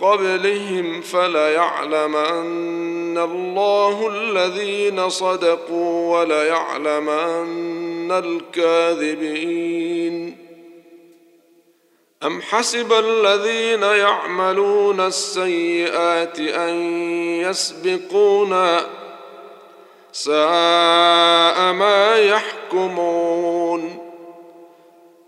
قبلهم فليعلمن الله الذين صدقوا وليعلمن الكاذبين. أم حسب الذين يعملون السيئات أن يسبقونا ساء ما يحكمون؟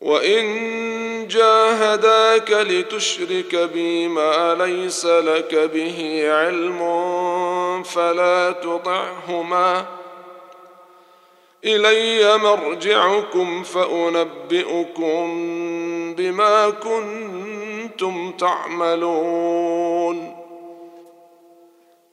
وان جاهداك لتشرك بي ما ليس لك به علم فلا تطعهما الي مرجعكم فانبئكم بما كنتم تعملون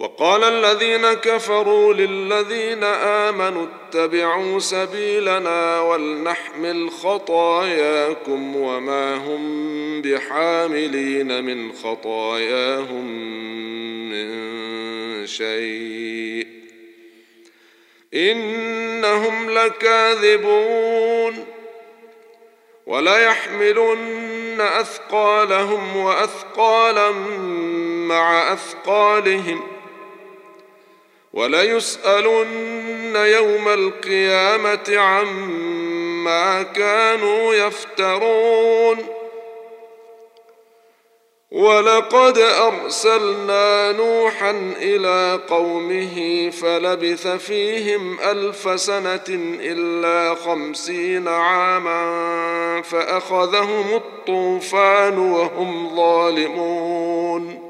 وقال الذين كفروا للذين آمنوا اتبعوا سبيلنا ولنحمل خطاياكم وما هم بحاملين من خطاياهم من شيء. إنهم لكاذبون. وليحملن أثقالهم وأثقالا مع أثقالهم. وليسألن يوم القيامة عما كانوا يفترون. ولقد أرسلنا نوحا إلى قومه فلبث فيهم ألف سنة إلا خمسين عاما فأخذهم الطوفان وهم ظالمون.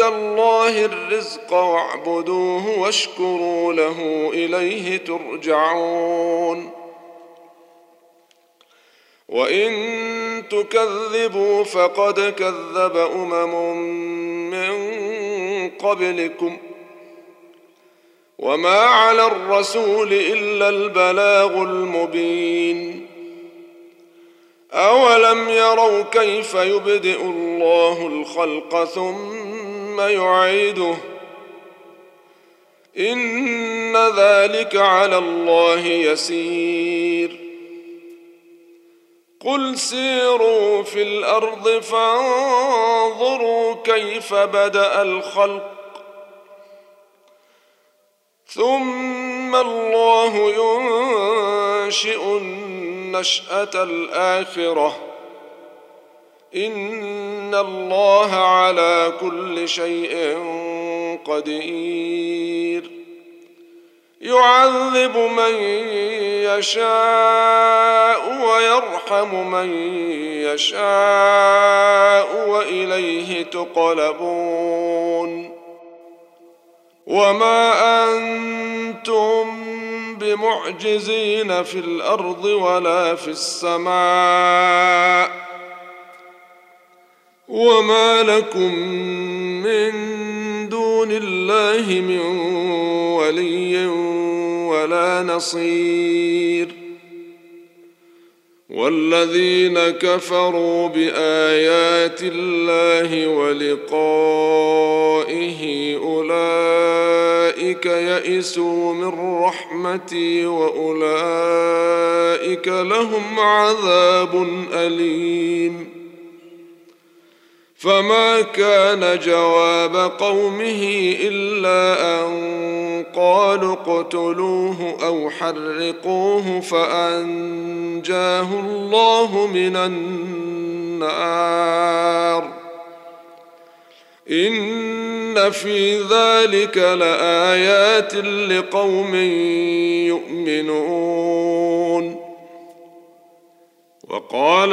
الله الرزق واعبدوه واشكروا له إليه ترجعون. وإن تكذبوا فقد كذب أمم من قبلكم. وما على الرسول إلا البلاغ المبين. أولم يروا كيف يبدئ الله الخلق ثم يعيده. إن ذلك على الله يسير. قل سيروا في الأرض فانظروا كيف بدأ الخلق. ثم الله ينشئ النشأة الآخرة. إن الله على كل شيء قدير. يعذب من يشاء ويرحم من يشاء وإليه تقلبون. وما أنتم بمعجزين في الأرض ولا في السماء. وما لكم من دون الله من ولي ولا نصير والذين كفروا بايات الله ولقائه اولئك يئسوا من رحمتي واولئك لهم عذاب اليم فما كان جواب قومه إلا أن قالوا اقتلوه أو حرقوه فأنجاه الله من النار. إن في ذلك لآيات لقوم يؤمنون. وقال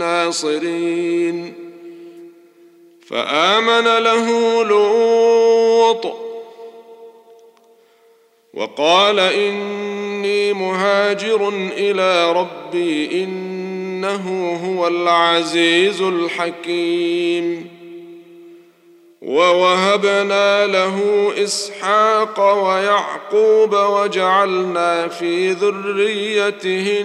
ناصرين فآمن له لوط وقال إني مهاجر إلى ربي إنه هو العزيز الحكيم. ووهبنا له إسحاق ويعقوب وجعلنا في ذريته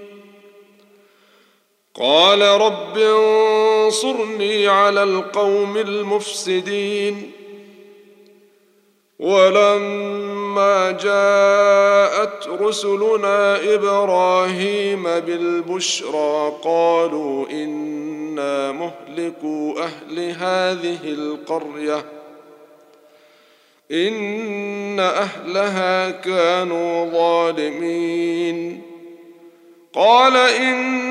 قال رب انصرني على القوم المفسدين ولما جاءت رسلنا إبراهيم بالبشرى قالوا إنا مهلكو أهل هذه القرية إن أهلها كانوا ظالمين قال إن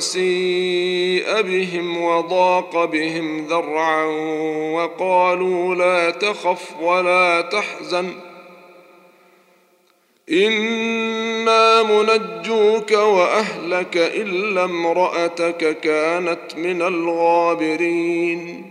سيء بهم وضاق بهم ذرعا وقالوا لا تخف ولا تحزن أنا منجوك وأهلك إلا امرأتك كانت من الغابرين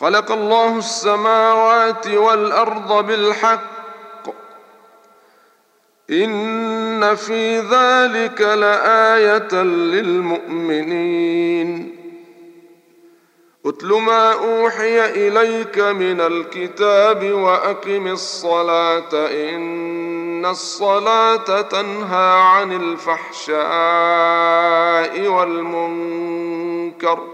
خلق الله السماوات والأرض بالحق. إن في ذلك لآية للمؤمنين. اتل ما أوحي إليك من الكتاب وأقم الصلاة. إن الصلاة تنهى عن الفحشاء والمنكر.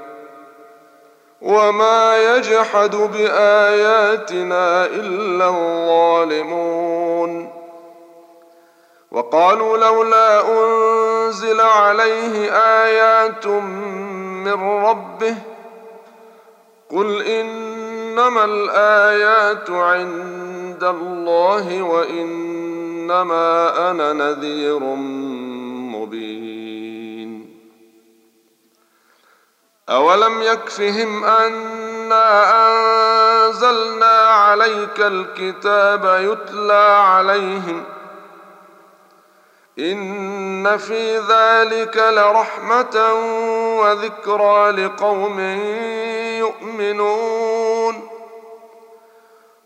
وما يجحد باياتنا الا الظالمون وقالوا لولا انزل عليه ايات من ربه قل انما الايات عند الله وانما أنا نذير أولم يكفهم أنا أنزلنا عليك الكتاب يتلى عليهم إن في ذلك لرحمة وذكرى لقوم يؤمنون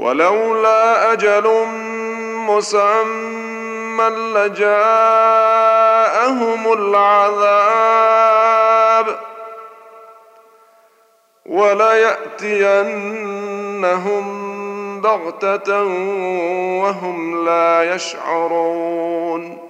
ولولا أجل مسمى لجاءهم العذاب وليأتينهم بغتة وهم لا يشعرون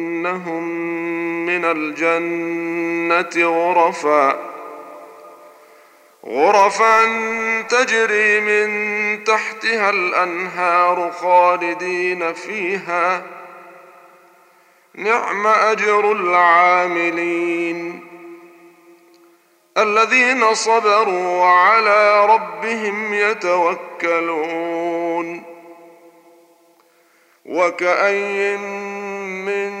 لنبوئنهم من الجنة غرفا. غرفا تجري من تحتها الأنهار خالدين فيها. نعم أجر العاملين الذين صبروا وعلى ربهم يتوكلون. وكأي من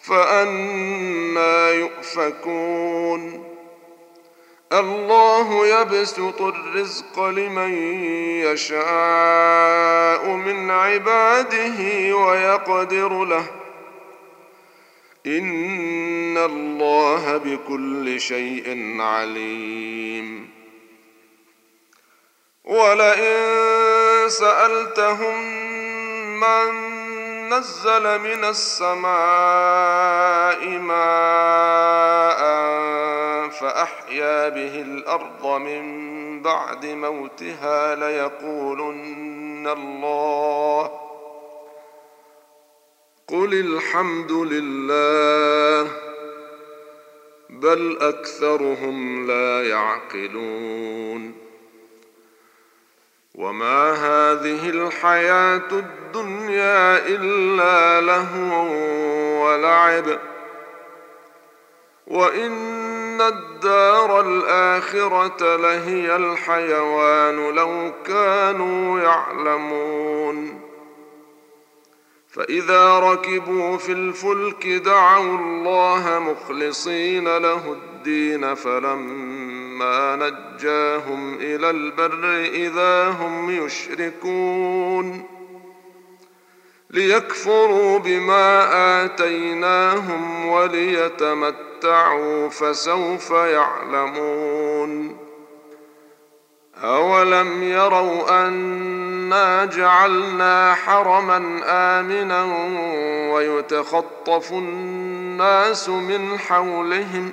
فأنا يؤفكون. الله يبسط الرزق لمن يشاء من عباده ويقدر له. إن الله بكل شيء عليم. ولئن سألتهم من نزل من السماء ماء فأحيا به الأرض من بعد موتها ليقولن الله قل الحمد لله بل أكثرهم لا يعقلون وما هذه الحياة الدنيا الا لهو ولعب وان الدار الاخره لهي الحيوان لو كانوا يعلمون فاذا ركبوا في الفلك دعوا الله مخلصين له الدين فلما نجاهم إلى البر اذا هم يشركون ليكفروا بما اتيناهم وليتمتعوا فسوف يعلمون اولم يروا انا جعلنا حرما امنا ويتخطف الناس من حولهم